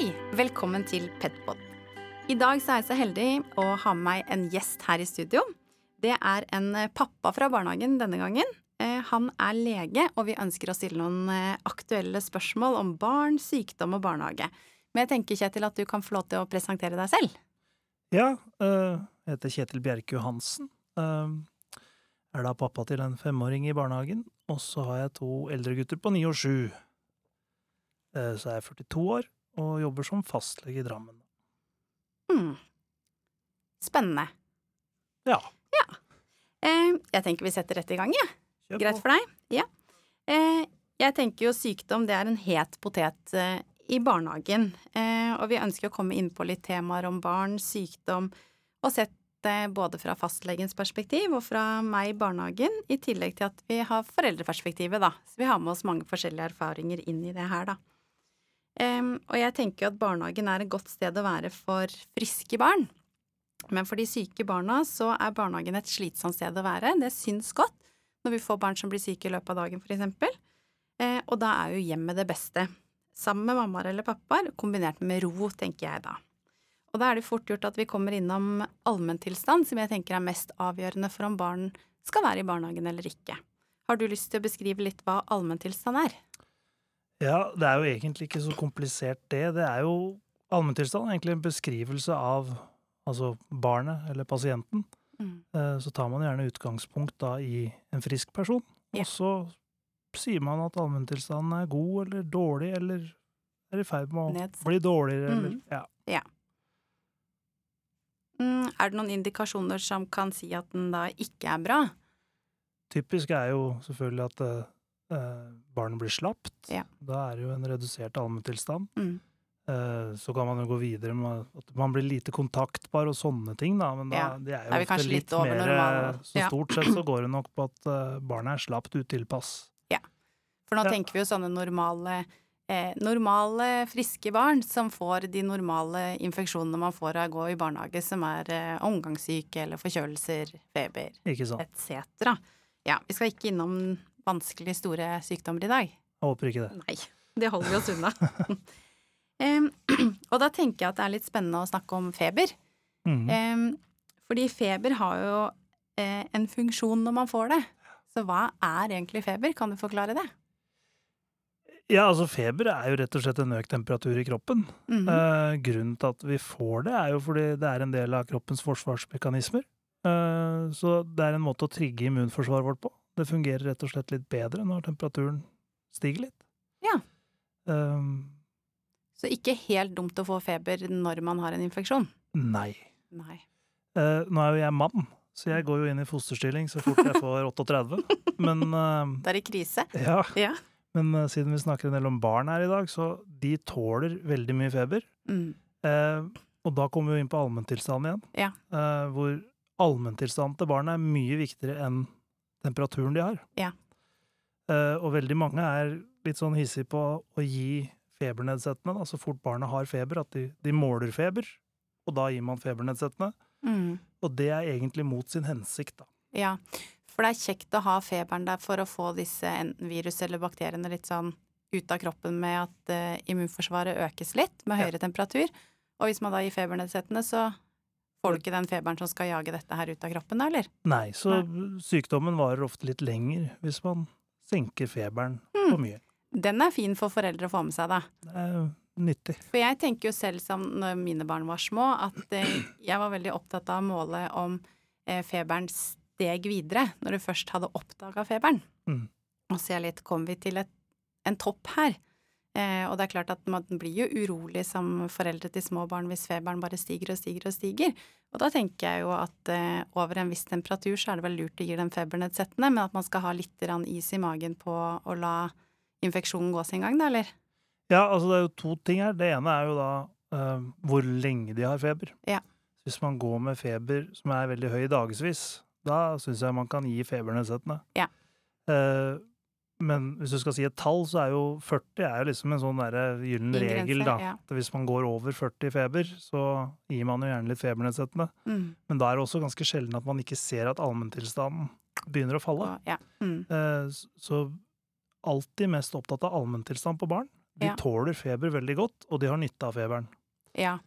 Hei! Velkommen til Petpod. I dag er jeg så heldig å ha med meg en gjest her i studio. Det er en eh, pappa fra barnehagen denne gangen. Eh, Han er lege, og vi ønsker å stille noen eh, aktuelle spørsmål om barn, sykdom og barnehage. Men jeg tenker, Kjetil, at du kan få lov til å presentere deg selv. Ja, jeg heter Kjetil Bjerke Johansen. Jeg er da pappa til en femåring i barnehagen, og så har jeg to eldre gutter på ni og sju. Så er jeg 42 år og jobber som fastlege i Drammen. Mm. Spennende. Ja, Eh, Jeg tenker vi setter rett i gang, jeg. Ja. Greit for deg? Ja. Eh, jeg tenker jo sykdom, det er en het potet eh, i barnehagen. Eh, og vi ønsker å komme inn på litt temaer om barn, sykdom, og sett både fra fastlegens perspektiv og fra meg i barnehagen, i tillegg til at vi har foreldreperspektivet, da. Så vi har med oss mange forskjellige erfaringer inn i det her, da. Em, og jeg tenker jo at barnehagen er et godt sted å være for friske barn. Men for de syke barna så er barnehagen et slitsomt sted å være. Det syns godt når vi får barn som blir syke i løpet av dagen, eksempel. Eh, og da er jo hjemmet det beste. Sammen med mammaer eller pappaer, kombinert med ro, tenker jeg da. Og da er det fort gjort at vi kommer innom allmenntilstand, som jeg tenker er mest avgjørende for om barn skal være i barnehagen eller ikke. Har du lyst til å beskrive litt hva allmenntilstand er? Ja, det er jo egentlig ikke så komplisert det. Det er jo allmenntilstand, egentlig en beskrivelse av altså barnet eller pasienten. Mm. Eh, Så tar man gjerne utgangspunkt da i en frisk person, Ja. og så sier man at allmenntilstanden er god eller dårlig, eller er i ferd med å Nedsatt. bli dårligere, eller Mhm. ja. Mm, er det noen indikasjoner som kan si at den da ikke er bra? Typisk er jo selvfølgelig at eh, barnet blir slapt. Ja. Da er det jo en redusert allmenntilstand. Mm. Eh, så kan man jo gå videre med at man blir lite kontaktbar og sånne ting, da. Men da, Ja, det er jo er ofte litt litt mer normalen. eh, Så Ja. stort sett så går det nok på at eh, barnet er slapt utilpass. For nå Ja. tenker vi jo sånne normale, eh, normale, friske barn som får de normale infeksjonene man får av å gå i barnehage, som er eh, omgangssyke eller forkjølelser, feber etc. Ja, vi skal ikke innom vanskelig store sykdommer i dag. Jeg håper ikke det. Nei, det holder vi oss unna. Og da tenker jeg at det er litt spennende å snakke om feber. Mm. Fordi feber har jo eh, en funksjon når man får det. Så hva er egentlig feber? Kan du forklare det? Ja, altså feber er jo rett og slett en økt temperatur i kroppen. Mhm. Eh, grunnen til at vi får det, er jo fordi det er en del av kroppens forsvarsmekanismer. Eh, så det er en måte å trigge immunforsvaret vårt på. Det fungerer rett og slett litt bedre når temperaturen stiger litt. Ja. Um, Så ikke helt dumt å få feber når man har en infeksjon. nei. Nei. Uh, nå er jo jeg mann, så jeg går jo inn i fosterstilling så fort jeg får 38. Men, uh, Det er i krise. ja, Ja. men uh, siden vi snakker en del om barn her i dag, så de tåler veldig mye feber. Mm. Og da kommer vi inn på allmenntilstanden igjen. Ja. Hvor allmenntilstanden til barnet er mye viktigere enn temperaturen de har. Ja. Uh, og veldig mange er litt sånn hissige på å gi febernedsettende, da, så fort barnet har feber, at de, de måler feber, og da gir man febernedsettende. Mm. Og det er egentlig mot sin hensikt, da. Ja. For det er kjekt å ha feberen der for å få disse enten virus eller bakteriene litt sånn ut av kroppen med at uh, immunforsvaret økes litt med Ja. høyere temperatur. Og hvis man da gir febernedsettende, så får du ikke den feberen som skal jage dette her ut av kroppen, da, eller? Nei, så sykdommen varer ofte litt lenger hvis man senker feberen Mm. for mye. Den er fin for foreldre å få med seg, da. Det er nyttig. For jeg tenker jo selv som når mine barn var små, at eh, jeg var veldig opptatt av å måle om eh, feberen steg videre, når du først hadde oppdaga feberen. Mm. Og se litt, kom vi til et, en topp her? Eh, og det er klart at man blir jo urolig som foreldre til små barn hvis feberen bare stiger og stiger og stiger. Og da tenker jeg jo at eh, over en viss temperatur så er det vel lurt å gi dem febernedsettende, men at man skal ha litt is i magen på å la infeksjonen gå sin gang, da, eller? Ja, altså det er jo to ting her. Det ene er jo da eh, hvor lenge de har feber. Ja. Hvis man går med feber som er veldig høy dagevis, da syns jeg man kan gi febernedsettende. Ja. Eh, men hvis du skal si et tall, så er jo 40 er jo liksom en sånn gyllen regel, da. ja. Hvis man går over 40 feber, så gir man jo gjerne litt febernedsettende. Mm. Men da er det også ganske sjelden at man ikke ser at allmenntilstanden begynner å falle. Ja. Mm. Eh, Så alltid mest opptatt av allmenntilstand på barn. De Ja. tåler feber veldig godt, og de har nytte av feberen. Ja.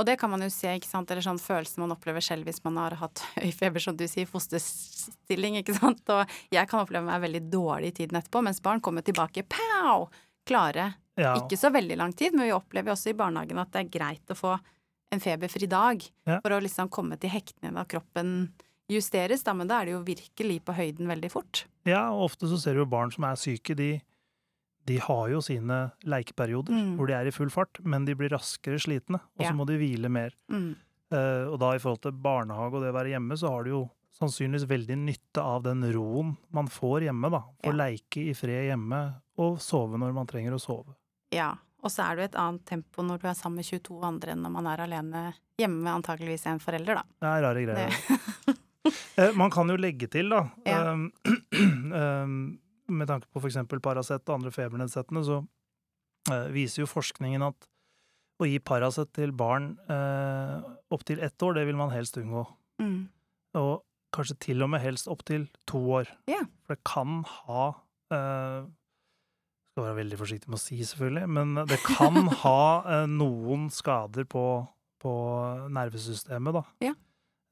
Og det kan man jo se, ikke sant, eller sånn følelsen man opplever selv hvis man har hatt høy feber, som du sier, fosterstilling, ikke sant. Og jeg kan oppleve meg veldig dårlig i tiden etterpå, mens barn kommer tilbake pow! Klare. Ja, Ikke så veldig lang tid, men vi opplever også i barnehagen at det er greit å få en feberfri dag Ja. for å liksom komme til hektene da kroppen justeres, da, men da er det jo virkelig på høyden veldig fort. ja, og ofte så ser du jo barn som er syke, de, de har jo sine leikeperioder Mm. hvor de er i full fart, men de blir raskere slitne, og så Ja. må de hvile mer. Mm. Uh, og da i forhold til barnehage og det å være hjemme, så har du jo sannsynligvis veldig nytte av den roen man får hjemme, da. Få Ja. leike i fred hjemme, og sove når man trenger å sove. Ja. Og så er det jo et annet tempo når du er sammen med 22 andre enn når man er alene hjemme med antakeligvis en forelder, da. Det er rare greier. Eh, man kan jo legge til, da, Ja. um, um, med tanke på f.eks. Paracet og andre febernedsettende, så eh, viser jo forskningen at å gi Paracet til barn eh, opptil ett år, det vil man helst unngå. Mm. Og kanskje til og med helst opptil to år. Yeah. For det kan ha eh, Skal være veldig forsiktig med å si, selvfølgelig, men det kan ha eh, noen skader på, på nervesystemet, da. Ja.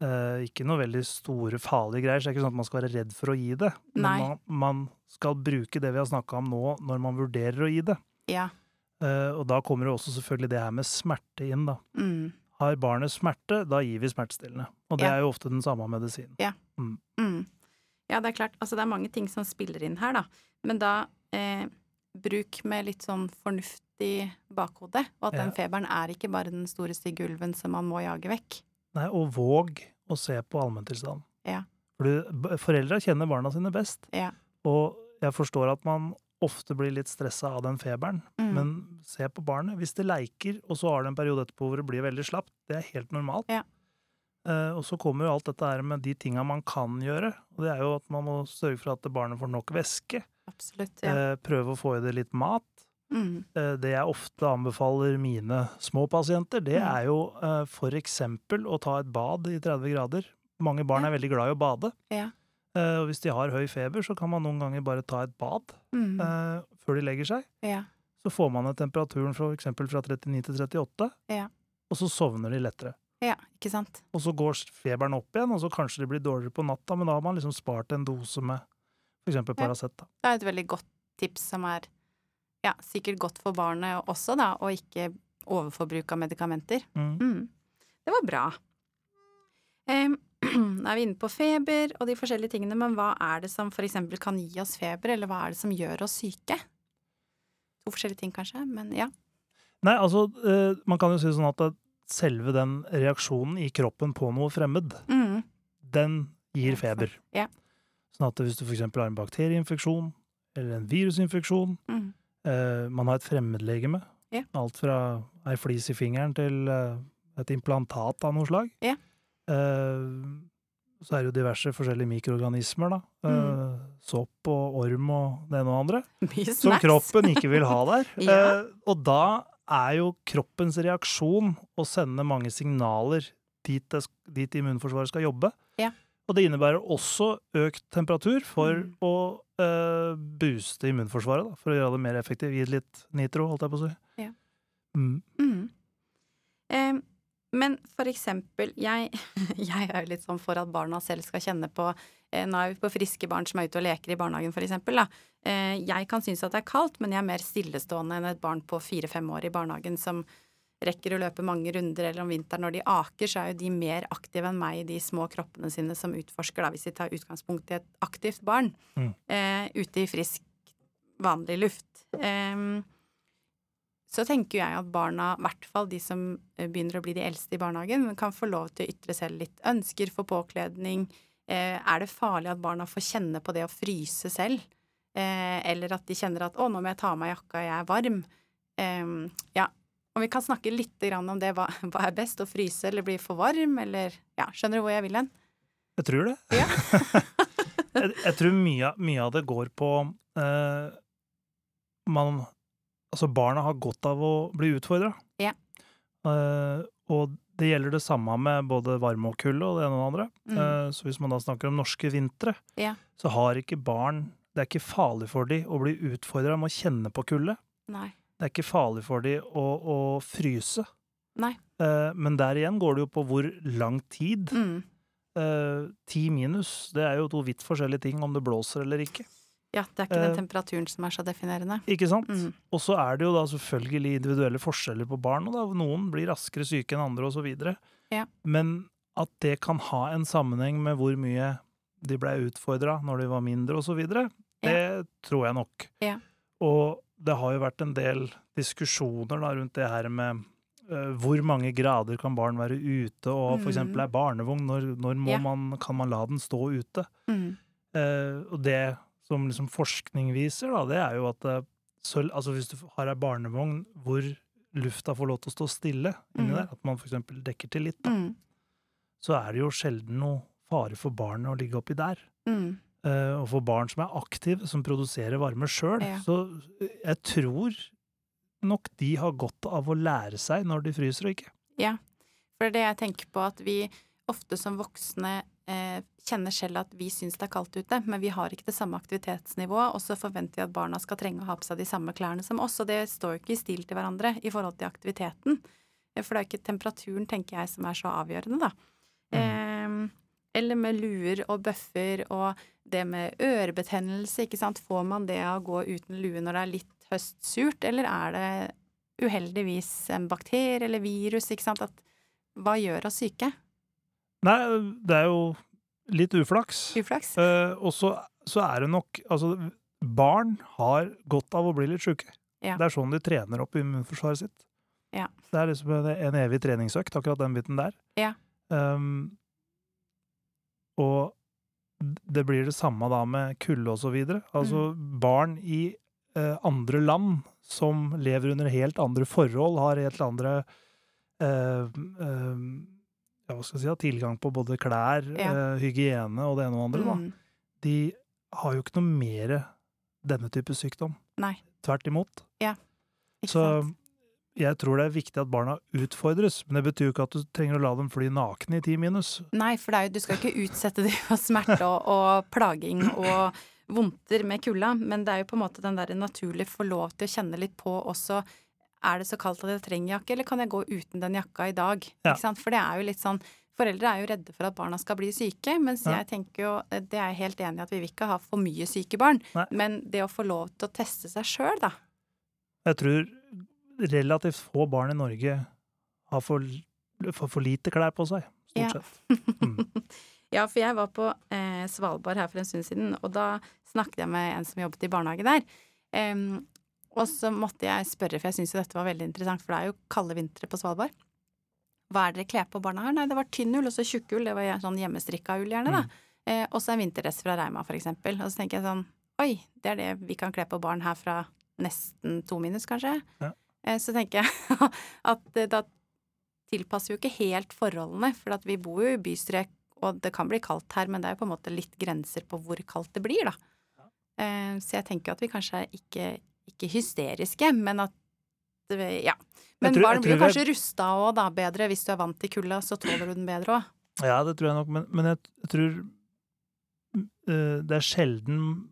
Eh, ikke noe veldig store, farlige greier, så det er ikke sånn at man skal være redd for å gi det. Men man, man skal bruke det vi har snakka om nå, når man vurderer å gi det. Ja. Uh, og da kommer jo også selvfølgelig det her med smerte inn, da. Mm. Har barnet smerte, da gir vi smertestillende. Og det Ja. er jo ofte den samme medisinen. Mm. Ja, det er klart. Altså, det er mange ting som spiller inn her, da. Men da eh, bruk med litt sånn fornuftig bakhode, og at den feberen er ikke bare den store stygge ulven som man må jage vekk. Nei, og våg å se på allmenntilstanden. Ja. For du, foreldra kjenner barna sine best, Ja. og jeg forstår at man ofte blir litt stressa av den feberen, Mm. men se på barnet. Hvis det leiker, og så har det en periode etterpå hvor det blir veldig slapt, det er helt normalt. Ja. Uh, og så kommer jo alt dette her med de tinga man kan gjøre, og det er jo at man må sørge for at barnet får nok væske, Absolutt. Ja. uh, prøve å få i det litt mat. Mm. Eh, Det jeg ofte anbefaler mine små pasienter, det Mm. er jo f.eks. for eksempel å ta et bad i 30 grader. Mange barn er veldig glad i å bade. Ja. Eh, Og hvis de har høy feber, så kan man noen ganger bare ta et bad Mm. eh, før de legger seg. Ja. Så får man ned temperaturen for eksempel fra 39 til 38, og så sovner de lettere. ja, ikke sant. Og så går feberen opp igjen, og så kanskje de blir dårligere på natta, men da har man liksom spart en dose med Ja. Paracet. Det er et veldig godt tips som er ja, sikkert godt for barnet også, da, og ikke overforbruk av medikamenter. Mm. Mm. Det var bra. Em, Nå er vi inne på feber og de forskjellige tingene, men hva er det som eksempel kan gi oss feber, eller hva er det som gjør oss syke? To forskjellige ting, kanskje, men ja. Nei, altså, eh, man kan jo si sånn at selve den reaksjonen i kroppen på noe fremmed, Mm. den gir feber. Ja. Sånn at hvis du eksempel har en bakterieinfeksjon, eller en virusinfeksjon, Mm. Eh, man har et fremmedlegeme, Yeah. alt fra ei flis i fingeren til eh, et implantat av noe slag, Yeah. så er det jo diverse forskjellige mikroorganismer, da. Eh, Mm. sopp og orm og det ene og andre. Som kroppen ikke vil ha der. Ja. og da er jo kroppens reaksjon å sende mange signaler dit, det, dit immunforsvaret skal jobbe. Ja. Og det innebærer også økt temperatur for Mm. å eh, booste immunforsvaret, da, for å gjøre det mer effektivt. Gi litt nitro, holdt jeg på å si. Ja. Mm. Mm. Um, men for eksempel, jeg, jeg er jo litt sånn for at barna selv skal kjenne på eh, Nå er vi på friske barn som er ute og leker i barnehagen, for eksempel. Da. Eh, jeg kan synes at det er kaldt, men jeg er mer stillestående enn et barn på fire-fem år i barnehagen som rekker å løpe mange runder, eller om vinteren når de aker, så er jo de mer aktive enn meg i de små kroppene sine som utforsker, da, hvis vi tar utgangspunkt i et aktivt barn Mm. eh, ute i frisk, vanlig luft. Eh, så tenker jeg at barna, i hvert fall de som eh, begynner å bli de eldste i barnehagen, kan få lov til å ytre selv litt ønsker for påkledning. Eh, er det farlig at barna får kjenne på det å fryse selv? Eh, eller at de kjenner at 'å, nå må jeg ta av meg jakka, jeg er varm'. Em, ja, om vi kan snakke litt om det, hva, hva er best? Å fryse eller bli for varm, eller Ja, skjønner du hvor jeg vil hen? Jeg tror det. Ja. jeg, jeg tror mye, mye av det går på eh, man Altså, barna har godt av å bli utfordra. Ja. Eh, og det gjelder det samme med både varme og kulde og det ene og det andre. Mm. Eh, så hvis man da snakker om norske vintre, Ja. så har ikke barn Det er ikke farlig for dem å bli utfordra med å kjenne på kulde. Nei. Det er ikke farlig for de å, å fryse. Nei. Eh, men der igjen går det jo på hvor lang tid. Mm. Eh, Ti minus, det er jo to vidt forskjellige ting om det blåser eller ikke. Ja, det er ikke den Eh, temperaturen som er så definerende. Ikke sant? Mm. Og så er det jo da selvfølgelig individuelle forskjeller på barn, og da noen blir raskere syke enn andre osv. Ja. Men at det kan ha en sammenheng med hvor mye de blei utfordra når de var mindre osv., det tror jeg nok. Ja. Og det har jo vært en del diskusjoner da rundt det her med uh, hvor mange grader kan barn være ute, og for Mm. er barnevogn, når, når Ja. man, kan man la den stå ute? Mm. Uh, og det som liksom forskning viser, da, det er jo at eh, så, altså hvis du har ei barnevogn hvor lufta får lov til å stå stille inni Mhm. der, at man eksempel dekker til litt, da, Mm. så er det jo sjelden noe fare for barnet å ligge oppi der. Mm. Eh, og for barn som er aktive, som produserer varme sjøl. Ja. Så jeg tror nok de har godt av å lære seg når de fryser og ikke. For det er det jeg tenker på, at vi ofte som voksne eh, kjenner selv at vi syns det er kaldt ute, men vi har ikke det samme aktivitetsnivået, og så forventer vi at barna skal trenge å ha på seg de samme klærne som oss, og det står jo ikke i stil til hverandre i forhold til aktiviteten. Eh, For det er jo ikke temperaturen, tenker jeg, som er så avgjørende, da. Eh, eller med luer og bøffer og det med ørebetennelse, ikke sant. Får man det av å gå uten lue når det er litt høstsurt, eller er det uheldigvis en bakterie eller virus, ikke sant. At hva gjør oss syke? Nei, det er jo litt uflaks. Uflaks? Eh, og så, så er det nok Altså, barn har godt av å bli litt sjuke. Ja. Det er sånn de trener opp immunforsvaret sitt. Ja. Det er liksom en, en evig treningsøkt, akkurat den biten der. Ja. Um, og det blir det samme da med kulde og så videre. Altså, Mm. barn i eh, andre land som lever under helt andre forhold, har helt andre eh, eh, ja, hva skal jeg si, da, tilgang på både klær, Ja. eh, hygiene og det ene og andre, da. Mm. De har jo ikke noe mer denne type sykdom. Nei. Tvert imot. Ja. Ikke Så sant? Jeg tror det er viktig at barna utfordres, men det betyr jo ikke at du trenger å la dem fly nakne i ti minus. Nei, for det er jo, du skal ikke utsette dem for smerte og, og plaging og vondter med kulda, men det er jo på en måte den der naturlig få lov til å kjenne litt på også er det så kaldt at jeg trenger jakke, eller kan jeg gå uten den jakka i dag? Ja. For det er jo litt sånn Foreldre er jo redde for at barna skal bli syke, mens Ja. jeg tenker jo Det er jeg helt enig i at vi vil ikke ha for mye syke barn, Nei. men det å få lov til å teste seg sjøl, da. Jeg tror relativt få barn i Norge har for, for, for lite klær på seg, stort Ja. sett. Mm. Ja, for jeg var på eh, Svalbard her for en stund siden, og da snakket jeg med en som jobbet i barnehage der. Um, og så måtte jeg spørre, for jeg syntes jo dette var veldig interessant, for det er jo kalde vintre på Svalbard. Hva er det dere kler på barna her? Nei, det var tynn ull, og så tjukk ull. Det var sånn hjemmestrikka ull, gjerne, da. Eh, og så en vinterdress fra Reima, for eksempel. Og så tenker jeg sånn, oi, det er det vi kan kle på barn her fra nesten to minus, kanskje. Ja. Eh, så tenker jeg at eh, da tilpasser jo ikke helt forholdene, for at vi bor jo i bystrek, og det kan bli kaldt her, men det er jo på en måte litt grenser på hvor kaldt det blir, da. Eh, Så jeg tenker at vi kanskje er ikke, ikke hysteriske, men at Ja. Men tror- barn blir jo kanskje rusta òg, da, bedre. Hvis du er vant til kulda, så tåler du den bedre òg. Ja, det tror jeg nok, men, men jeg, jeg tror det er sjelden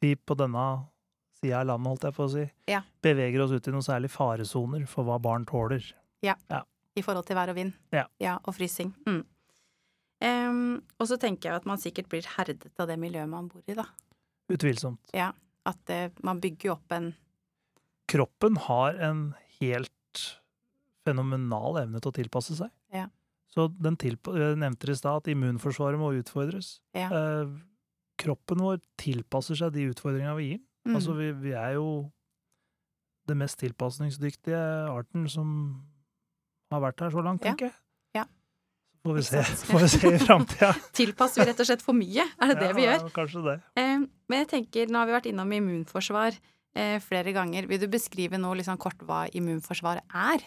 vi på denne sida av landet, holdt jeg på å si, Ja. beveger oss ut i noen særlig faresoner for hva barn tåler. Ja, I forhold til vær og vind. Ja. og frysing. Mm. Um, og så tenker jeg at man sikkert blir herdet av det miljøet man bor i, da. Utvilsomt. At det, man bygger opp en kroppen har en helt fenomenal evne til å tilpasse seg. Ja. Så den tilpa nevnte i stad, at immunforsvaret må utfordres. Ja. Eh, kroppen vår tilpasser seg de utfordringene vi gir. Mm, Altså, vi, vi er jo det mest tilpasningsdyktige arten som har vært her så langt, tenker jeg. Ja. Så får vi se, får vi se i framtida. Tilpasser vi rett og slett for mye? Er det det vi gjør? Ja, kanskje det. Eh, men jeg tenker, nå har vi vært innom immunforsvar eh, flere ganger. Vil du beskrive nå liksom kort hva immunforsvaret er?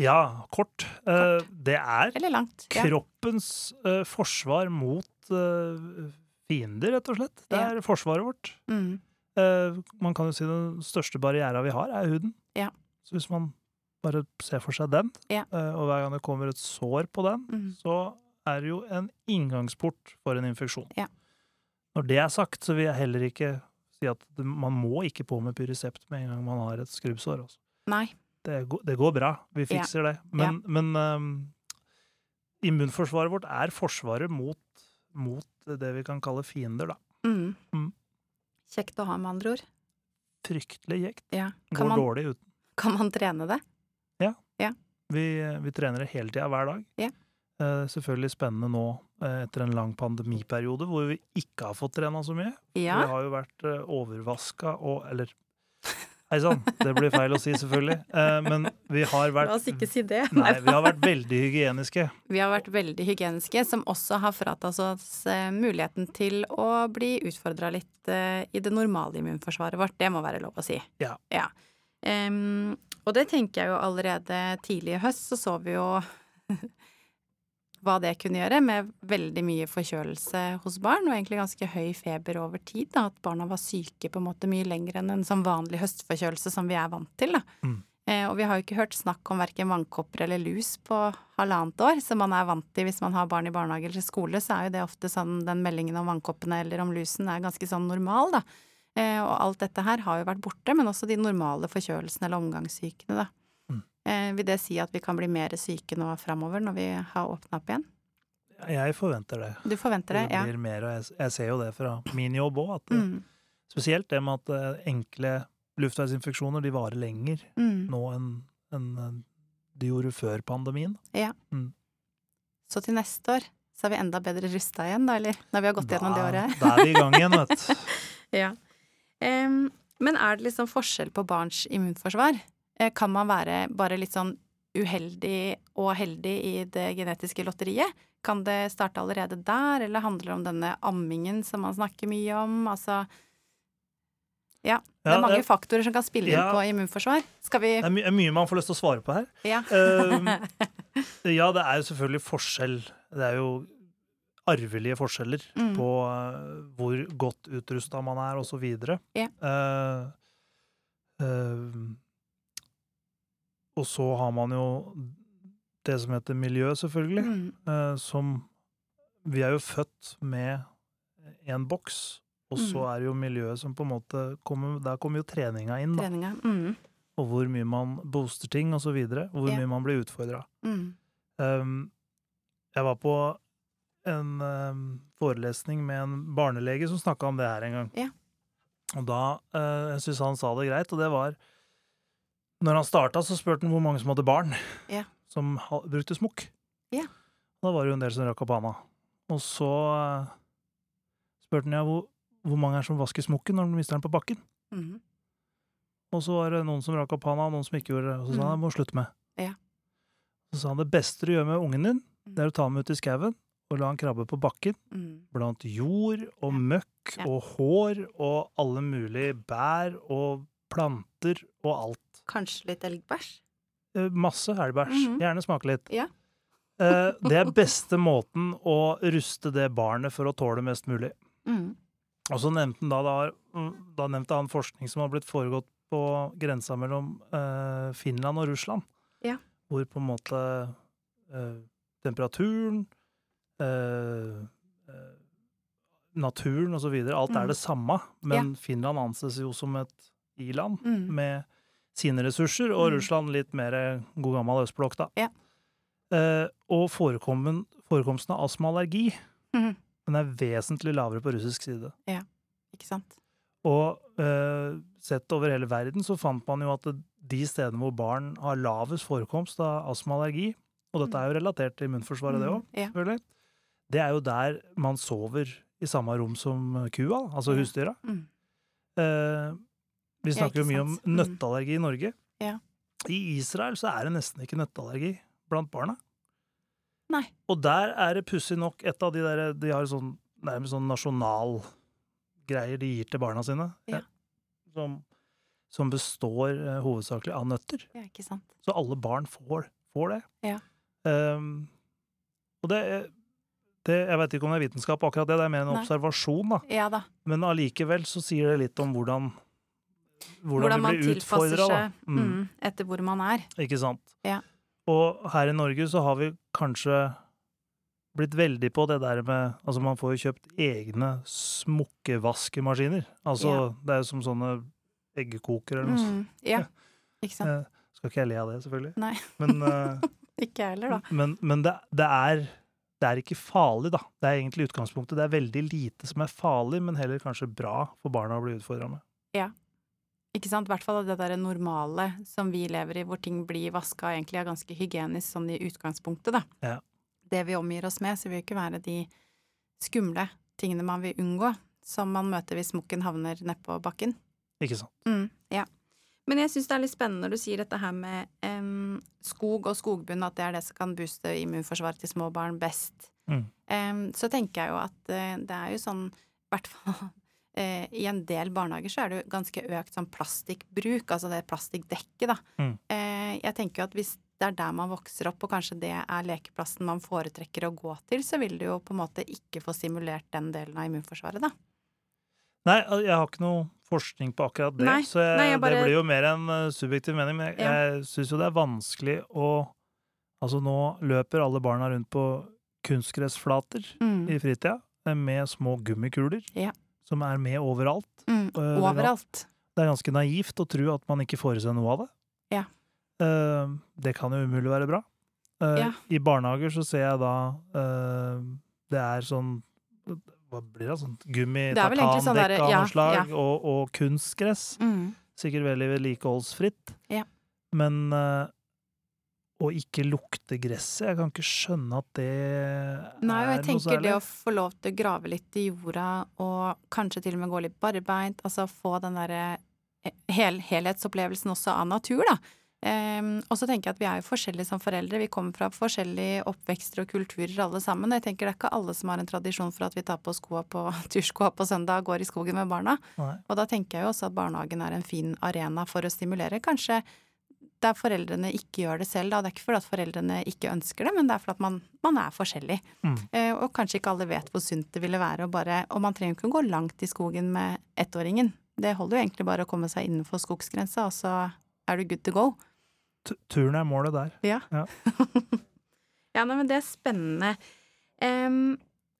Ja, kort. Eh, det er Eller langt? Ja. kroppens eh, forsvar mot eh, fiender, rett og slett. Det Ja. er forsvaret vårt. Mm. Eh, man kan jo si den største barriera vi har, er huden. Ja. Så hvis man bare ser for seg den, Ja. eh, og hver gang det kommer et sår på den, Mm. så er det jo en inngangsport for en infeksjon. Ja. Når det er sagt, så vil jeg heller ikke si at man må ikke på med Pyresept med en gang man har et skrubbsår. Også. Nei. Det, går- det går bra, vi Ja. fikser det. Men, men um, immunforsvaret vårt er forsvaret mot, mot det vi kan kalle fiender, da. Mm. Mm. Kjekt å ha, med andre ord. Fryktelig kjekt. Ja. Går man, dårlig uten. kan man trene det? Vi, vi trener det hele tida, hver dag. Ja. Eh, selvfølgelig spennende nå eh, etter en lang pandemiperiode hvor vi ikke har fått trena så mye. Ja. Vi har jo vært eh, overvaska og Eller Hei sann, det blir feil å si, selvfølgelig. Eh, men vi har vært La oss ikke si det. Nei, vi har vært veldig hygieniske. Vi har vært veldig hygieniske, som også har fratatt oss eh, muligheten til å bli utfordra litt eh, i det normale immunforsvaret vårt. Det må være lov å si. Ja. Em, og det tenker jeg jo allerede tidlig i høst, så så vi jo hva det kunne gjøre, med veldig mye forkjølelse hos barn, og egentlig ganske høy feber over tid. Da, at barna var syke på en måte mye lenger enn en sånn vanlig høstforkjølelse som vi er vant til. Da. Mm. Eh, og vi har jo ikke hørt snakk om verken vannkopper eller lus på halvannet år, som man er vant til hvis man har barn i barnehage eller skole, så er jo det ofte sånn den meldingen om vannkoppene eller om lusen er ganske sånn normal, da. Eh, og alt dette her har jo vært borte, men også de normale forkjølelsene eller omgangssykene, da. Mm. Eh, vil det si at vi kan bli mer syke nå framover når vi har åpna opp igjen? Jeg forventer det. Du forventer det, Det ja? blir mer, og jeg, jeg ser jo det fra min jobb òg, at eh, Mm. spesielt det med at eh, enkle luftveisinfeksjoner de varer lenger Mm. nå enn eh, de gjorde før pandemien. Ja. Så til neste år så er vi enda bedre rusta igjen, da, eller? Når vi har gått gjennom det året? Da er vi i gang igjen, vet du. Ja. Um, men er det liksom forskjell på barns immunforsvar? Eh, Kan man være bare litt sånn uheldig og heldig i det genetiske lotteriet? Kan det starte allerede der, eller handler det om denne ammingen som man snakker mye om? Altså Ja, det er mange det- faktorer som kan spille inn Ja. på immunforsvar. Skal vi Det er, my er mye man får lyst til å svare på her. Ja. uh, ja, det er jo selvfølgelig forskjell. Det er jo arvelige forskjeller Mm. på uh, hvor godt utrusta man er, og så videre. Ja. Ehm, og så har man jo det som heter miljø, selvfølgelig. Mm. eh, som Vi er jo født med en boks, og så Mm. er det jo miljøet som på en måte kommer Der kommer jo treninga inn, da. Treninga. Mm. Og hvor mye man booster ting, og så videre. Og Hvor Ja. mye man blir utfordra. Mm. Um, jeg var på en um, forelesning med en barnelege som snakka om det her en gang. Ja. Og da uh, Jeg syns han sa det greit, og det var Når han starta, så spurte han hvor mange som hadde barn Ja. som brukte smokk. Ja. Da var det jo en del som rakk opp handa. Og så uh, spurte han ja, hvor, hvor mange er som vasker smokken når de mister den på bakken. Mm. Og så var det noen som rakk opp handa, og noen som ikke gjorde det. Og så sa han jeg må slutte med. Ja. Så sa han det beste du gjør med ungen din, det er å ta ham ut i skauen og la han krabbe på bakken Mm. blant jord og møkk Ja. og hår og alle mulige bær og planter og alt. Kanskje litt elgbæsj? Eh, Masse elgbæsj. Mhm. Gjerne smake litt. Ja. Eh, Det er beste måten å ruste det barnet for å tåle mest mulig. Mm. Og så nevnte han da, da, da nevnte han forskning som har blitt foregått på grensa mellom eh, Finland og Russland. Ja. Hvor på en måte eh, temperaturen, eh, eh, naturen videre, alt Mm. er det samme, men Finland anses jo som et i-land Mm. med sine ressurser, og Mm. Russland litt mer god gammel østblokk, da. Ja. Eh, og forekomsten av astmaallergi, mm. den er vesentlig lavere på russisk side. Ja, Ikke sant? Og eh, sett over hele verden så fant man jo at de stedene hvor barn har lavest forekomst av astmaallergi, og dette er jo relatert til immunforsvaret, det òg, Mm. Ja. det er jo der man sover i samme rom som kua, altså husdyra. Mm. Eh, vi snakker jo mye om. Mm. nøtteallergi i Norge. Ja. I Israel så er det nesten ikke nøtteallergi blant barna. Nei. Og der er det pussig nok et av de der De har sånn nærmest sånn nasjonalgreier de gir til barna sine. Ja. Som, som består uh, hovedsakelig av nøtter. Ja, ikke sant. Så alle barn får, får det. Ja. Um, og det, det Jeg vet ikke om det er vitenskap, akkurat det. Det er mer en Nei. observasjon, da. Ja da. Men allikevel så sier det litt om hvordan hvordan, Hvordan man tilpasser seg mm, etter hvor man er. Ikke sant? Ja. Og her i Norge så har vi kanskje blitt veldig på det der med Altså, man får jo kjøpt egne smukkevaskemaskiner. Altså, Ja. det er jo som sånne eggekokere eller noe sånt. Mm, ja. Ikke sant. Eh, skal ikke jeg le av det, selvfølgelig. Nei. Men, eh, Ikke jeg heller, da. men, men det, det er det er ikke farlig, da. Det er egentlig utgangspunktet. Det er veldig lite som er farlig, men heller kanskje bra for barna å bli utfordra med. Ikke sant? I hvert fall det der normale som vi lever i, hvor ting blir vaska egentlig er ganske hygienisk sånn i utgangspunktet, da. Ja. Det vi omgir oss med, så vil jo ikke være de skumle tingene man vil unngå, som man møter hvis smokken havner nedpå bakken. Ikke sant? Mm, ja. Men jeg syns det er litt spennende når du sier dette her med um, skog og skogbunn, at det er det som kan booste immunforsvaret til små barn best. Mm. Um, så tenker jeg jo at uh, det er jo sånn, i hvert fall eh, i en del barnehager så er det jo ganske økt sånn plastikkbruk, altså det plastikkdekket, da. Mm. Eh, jeg tenker jo at hvis det er der man vokser opp, og kanskje det er lekeplassen man foretrekker å gå til, så vil du jo på en måte ikke få simulert den delen av immunforsvaret, da. Nei, jeg har ikke noe forskning på akkurat det, Nei, så jeg, nei, jeg bare- det blir jo mer en eh, subjektiv mening. Men jeg, Ja. jeg syns jo det er vanskelig å Altså, nå løper alle barna rundt på kunstgressflater Mm. i fritida eh, med små gummikuler Ja. Som er med overalt. Mm. Eh, Overalt. Det er ganske naivt å tro at man ikke får i seg noe av det. Ja. Eh, det kan jo umulig være bra. Eh, Ja. I barnehager så ser jeg da Det er sånn Hva blir det? sånt gummi, sånn tartandekk der- av ja, noe slag, ja. og, og kunstgress. Mm. Sikkert veldig vedlikeholdsfritt. Ja. Men å ikke lukte gresset Jeg kan ikke skjønne at det Nei, og jeg er tenker det å få lov til å grave litt i jorda, og kanskje til og med gå litt barbeint, altså få den derre hel, helhetsopplevelsen også av natur, da. Um, og så tenker jeg at vi er jo forskjellige som foreldre, vi kommer fra forskjellige oppvekster og kulturer alle sammen. Jeg tenker det er ikke alle som har en tradisjon for at vi tar på skoa på turskoa på søndag og går i skogen med barna. Nei. Og da tenker jeg jo også at barnehagen er en fin arena for å stimulere. Kanskje der foreldrene ikke gjør det selv, da. Det er ikke fordi at foreldrene ikke ønsker det, men det er fordi at man, man er forskjellig. Mm. Eh, og kanskje ikke alle vet hvor sunt det ville være å bare Og man trenger ikke å gå langt i skogen med ettåringen. Det holder jo egentlig bare å komme seg innenfor skogsgrensa, og så er du good to go. T- Turen er målet der. Ja. Ja. ja, nei, men det er spennende. Um,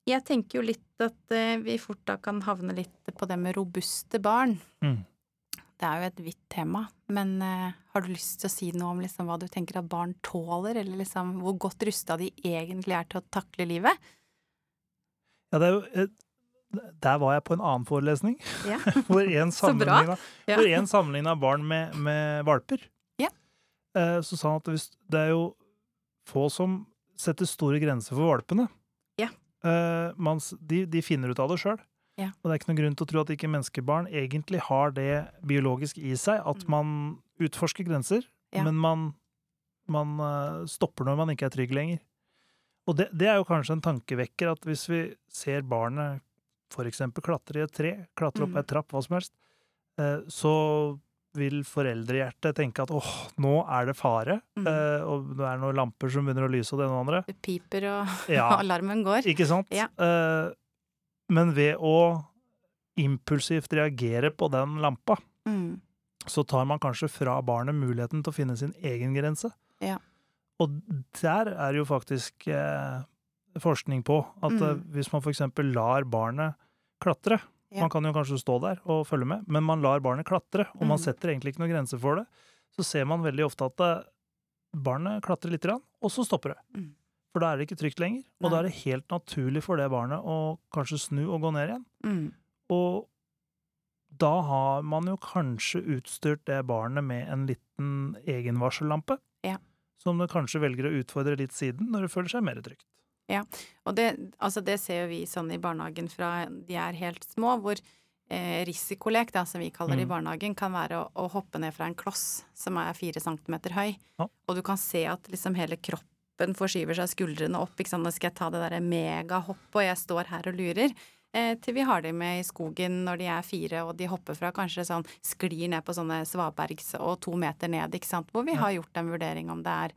jeg tenker jo litt at uh, vi fort da kan havne litt på det med robuste barn. Mm. Det er jo et vidt tema, men uh, har du lyst til å si noe om liksom hva du tenker at barn tåler, eller liksom hvor godt rusta de egentlig er til å takle livet? Ja, det er jo eh, Der var jeg på en annen forelesning. Ja. hvor en sammenligna Ja. sammenligna barn med, med valper. Ja. Uh, så sa han at hvis, det er jo få som setter store grenser for valpene. Ja. Uh, mens de, de finner ut av det sjøl. Ja. Og det er ikke noen grunn til å tro at ikke menneskebarn egentlig har det biologisk i seg, at Mm. man utforsker grenser, Ja. men man, man eh, stopper når man ikke er trygg lenger. Og det, det er jo kanskje en tankevekker at hvis vi ser barnet eksempel klatre i et tre, klatre opp Mm. ei trapp, hva som helst, eh, så vil foreldrehjertet tenke at åh, nå er det fare, Mm. eh, og det er noen lamper som begynner å lyse og det ene og det andre. Det piper, og Ja, alarmen går. ikke sant? Ja. Eh, men ved å impulsivt reagere på den lampa, Mm. så tar man kanskje fra barnet muligheten til å finne sin egen grense. Ja. Og der er jo faktisk eh, forskning på at eh, Mm. hvis man eksempel lar barnet klatre Ja. Man kan jo kanskje stå der og følge med, men man lar barnet klatre, og man Mm. setter egentlig ikke noen grenser for det. Så ser man veldig ofte at eh, barnet klatrer lite grann, og så stopper det. Mm. For da er det ikke trygt lenger, og Nei. da er det helt naturlig for det barnet å kanskje snu og gå ned igjen. Mm. Og da har man jo kanskje utstyrt det barnet med en liten egenvarsellampe, Ja. som det kanskje velger å utfordre litt siden, når det føler seg mer trygt. Ja, Og det, altså det ser jo vi sånn i barnehagen fra de er helt små, hvor eh, risikolek, da, som vi kaller det i Mm. barnehagen, kan være å, å hoppe ned fra en kloss som er fire centimeter høy. Ja. Og du kan se at liksom hele kroppen forskyver seg skuldrene opp. Ikke sant? Nå skal jeg ta det derre megahoppet, og jeg står her og lurer. Eh, til vi har de med i skogen når de er fire, og de hopper fra kanskje sånn Sklir ned på sånne svabergs og to meter ned, ikke sant. Hvor vi Ja. har gjort en vurdering om det er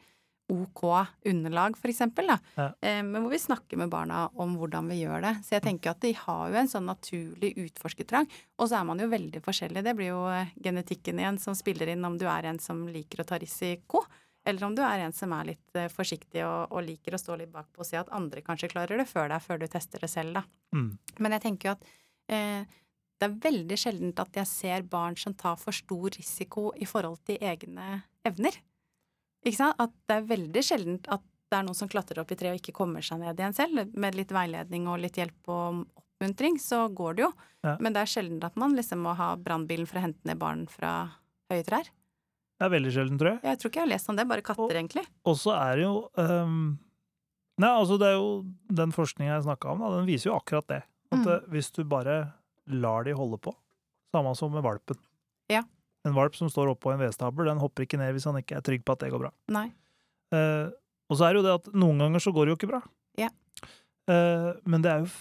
OK underlag, for eksempel, da. Ja. Eh, men hvor vi snakker med barna om hvordan vi gjør det. Så jeg tenker at de har jo en sånn naturlig utforskertrang. Og så er man jo veldig forskjellig. Det blir jo eh, genetikken igjen som spiller inn om du er en som liker å ta risiko, Eller om du er en som er litt eh, forsiktig og, og liker å stå litt bakpå og se at andre kanskje klarer det før deg, før du tester det selv, da. Mm. Men jeg tenker jo at eh, det er veldig sjeldent at jeg ser barn som tar for stor risiko i forhold til egne evner. Ikke sant? At det er veldig sjeldent at det er noen som klatrer opp i treet og ikke kommer seg ned igjen selv. Med litt veiledning og litt hjelp og oppmuntring, så går det jo. Ja. Men det er sjelden at man liksom må ha brannbilen for å hente ned barn fra høye trær. Det er veldig sjelden, tror jeg. Jeg tror ikke jeg har lest om det, bare katter, Og- egentlig. Og så er det jo um, Nei, altså det er jo den forskninga jeg snakka om, da, den viser jo akkurat det. At Mm. eh, hvis du bare lar de holde på, samme som med valpen Ja. En valp som står oppå en vedstabel, den hopper ikke ned hvis han ikke er trygg på at det går bra. Nei. Uh, og så er det jo det at noen ganger så går det jo ikke bra. Ja. Uh, men det er jo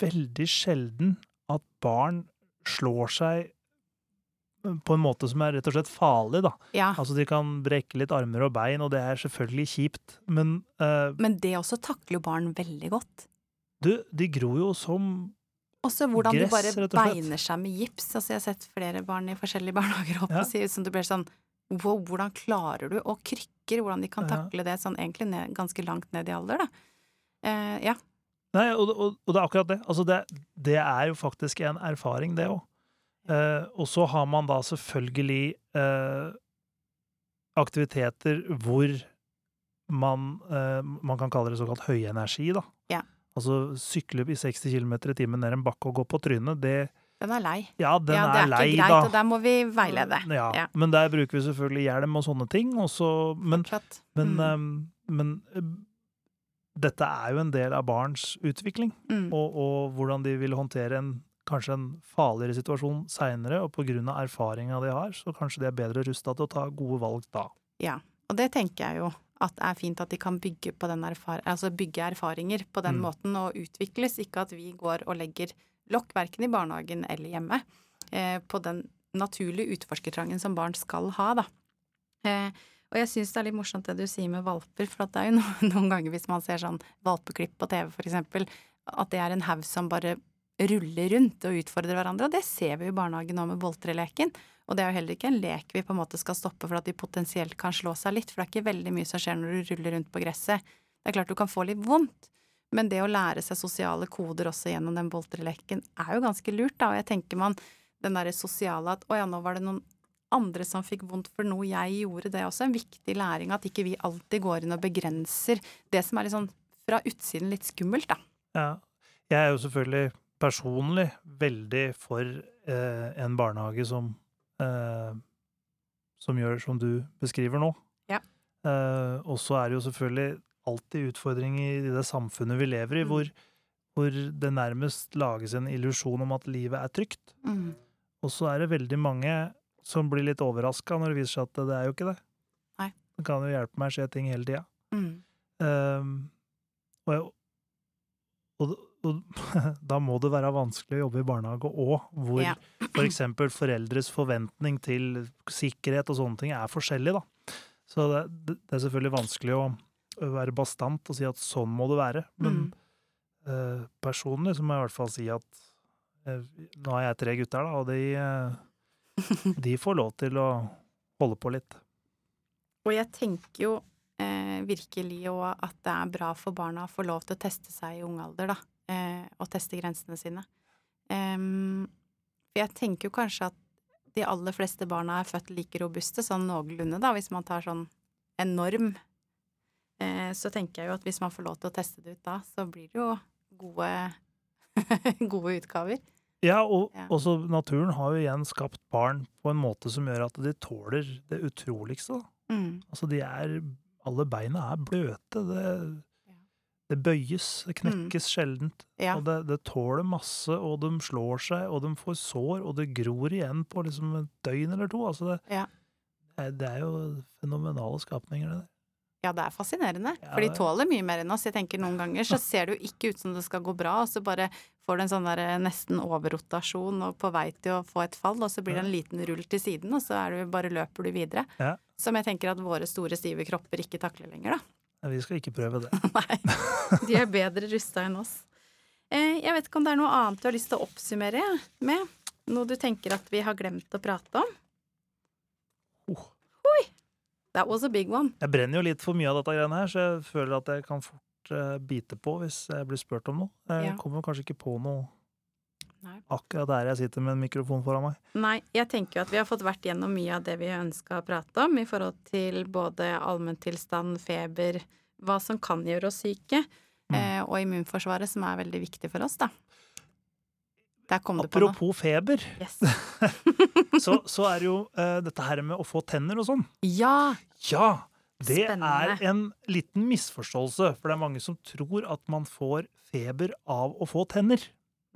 veldig sjelden at barn slår seg på en måte som er rett og slett farlig, da. Ja. Altså de kan brekke litt armer og bein, og det er selvfølgelig kjipt, men uh, Men det også takler jo barn veldig godt. du, de gror jo som Også hvordan Gress, de bare rett og slett. beiner seg med gips. Altså, jeg har sett flere barn i forskjellige barnehager opp Ja. og si ut som du blir sånn Wow, hvordan klarer du Og krykker, hvordan de kan Ja. takle det sånn egentlig ned, ganske langt ned i alder, da. Uh, ja. Nei, og, og, og det er akkurat det. Altså det, det er jo faktisk en erfaring, det òg. Eh, og så har man da selvfølgelig eh, aktiviteter hvor man, eh, man kan kalle det såkalt høyenergi, da. Ja. Altså sykle i 60 km i timen ned en bakke og gå på trynet, det Den er lei. Ja, den ja, det er, er lei, ikke greit, da. og der må vi veilede. Ja, Ja. Men der bruker vi selvfølgelig hjelm og sånne ting. Og så, men men, mm. eh, men eh, dette er jo en del av barns utvikling. mm. og, og hvordan de vil håndtere en kanskje en farligere situasjon seinere, og av erfaringa de har, så kanskje de er bedre rusta til å ta gode valg da. Ja, og det tenker jeg jo at det er fint at de kan bygge, på den erfar altså bygge erfaringer på den Mm. måten og utvikles, ikke at vi går og legger lokk verken i barnehagen eller hjemme eh, på den naturlige utforskertrangen som barn skal ha, da. Eh, og jeg syns det er litt morsomt det du sier med valper, for at det er jo noen, noen ganger hvis man ser sånn valpeklipp på TV, for eksempel, at det er en haug som bare ruller rundt og utfordrer hverandre, og det ser vi i barnehagen nå med boltreleken. Og det er jo heller ikke en lek vi på en måte skal stoppe for at de potensielt kan slå seg litt, for det er ikke veldig mye som skjer når du ruller rundt på gresset. Det er klart du kan få litt vondt, men det å lære seg sosiale koder også gjennom den boltreleken er jo ganske lurt, da, og jeg tenker man den derre sosiale at å ja, nå var det noen andre som fikk vondt for noe jeg gjorde, det er også en viktig læring, at ikke vi alltid går inn og begrenser det som er litt sånn fra utsiden litt skummelt, da. Ja. Jeg er jo selvfølgelig personlig veldig for eh, en barnehage som eh, som gjør som du beskriver nå. Ja. Eh, og så er det jo selvfølgelig alltid utfordringer i det samfunnet vi lever i, Mm. hvor, hvor det nærmest lages en illusjon om at livet er trygt. Mm. Og så er det veldig mange som blir litt overraska når det viser seg at det er jo ikke det. Nei. Det kan jo hjelpe meg å se ting hele tida. Mm. Ehm, og, jeg, og, og da må det være vanskelig å jobbe i barnehage òg, hvor Ja. for eksempel foreldres forventning til sikkerhet og sånne ting er forskjellig, da. Så det, det er selvfølgelig vanskelig å være bastant og si at sånn må det være, men Mm. eh, personlig så må jeg i hvert fall si at eh, nå har jeg tre gutter, da, og de, eh, de får lov til å holde på litt. Og jeg tenker jo eh, virkelig jo at det er bra for barna å få lov til å teste seg i ung alder, da. Eh, og teste grensene sine. Um, for jeg tenker jo kanskje at de aller fleste barna er født like robuste, sånn noenlunde, da, hvis man tar sånn en norm. Eh, så tenker jeg jo at hvis man får lov til å teste det ut da, så blir det jo gode, gode utgaver. Ja, og Ja. også naturen har jo igjen skapt barn på en måte som gjør at de tåler det utroligste. Mm. Altså, de er Alle beina er bløte. Det. Det bøyes. Det knekkes sjeldent. Ja. Og det, det tåler masse, og de slår seg, og de får sår, og det gror igjen på liksom et døgn eller to. Altså, det, Ja. det, er, jo fenomenale skapninger, det der. Ja, det er fascinerende. Ja, For de tåler mye mer enn oss. Jeg tenker Noen ganger så ser det jo ikke ut som det skal gå bra, og så bare får du en sånn der nesten overrotasjon og på vei til å få et fall, og så blir det en liten rull til siden, og så er du, bare løper du videre. Ja. Som jeg tenker at våre store, stive kropper ikke takler lenger, da. Vi skal ikke prøve det. Nei. De er bedre rusta enn oss. Eh, jeg vet ikke om det er noe annet du har lyst til å oppsummere med? Noe du tenker at vi har glemt å prate om? Oh. That was a big one. Jeg brenner jo litt for mye av dette greiene her, så jeg føler at jeg kan fort eh, bite på hvis jeg blir spurt om noe. Jeg Ja. kommer kanskje ikke på noe Nei. akkurat der jeg sitter med en mikrofon foran meg. Nei, jeg tenker jo at vi har fått vært gjennom mye av det vi ønska å prate om, i forhold til både allmenntilstand, feber, hva som kan gjøre oss syke, Mm. eh, og immunforsvaret, som er veldig viktig for oss, da. Apropos feber, Yes. så, så er det jo uh, dette her med å få tenner og sånn. Ja! Ja! Det Spennende. er en liten misforståelse, for det er mange som tror at man får feber av å få tenner.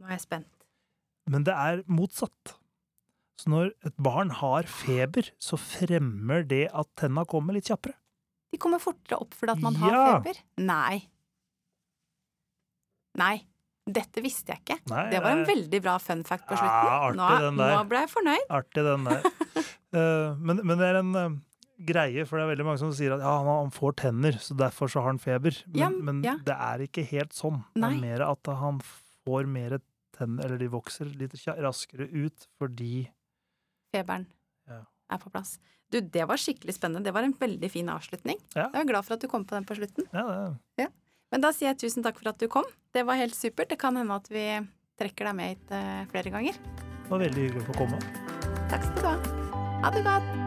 Nå er jeg spent. Men det er motsatt. Så når et barn har feber, så fremmer det at tenna kommer litt kjappere. De kommer fortere opp fordi at man har Ja. feber? Nei. Nei. Dette visste jeg ikke. Nei, Det var en er veldig bra fun fact på Ja, slutten. artig, nå, den der. nå ble jeg fornøyd. artig, den der. uh, men, men det er en uh, greie, for det er veldig mange som sier at ja, han får tenner, så derfor så har han feber. Men, Ja, men ja. det er ikke helt sånn. Det er mer at han får mer tenner, eller de vokser litt raskere ut fordi Feberen Ja. er på plass. Du, det var skikkelig spennende. Det var en veldig fin avslutning. Ja. Jeg er glad for at du kom på den på slutten. Ja, det, Men da sier jeg tusen takk for at du kom. Det var helt supert. Det kan hende at vi trekker deg med hit eh, flere ganger. Det var veldig hyggelig å få komme. Takk skal du ha. Ha det godt.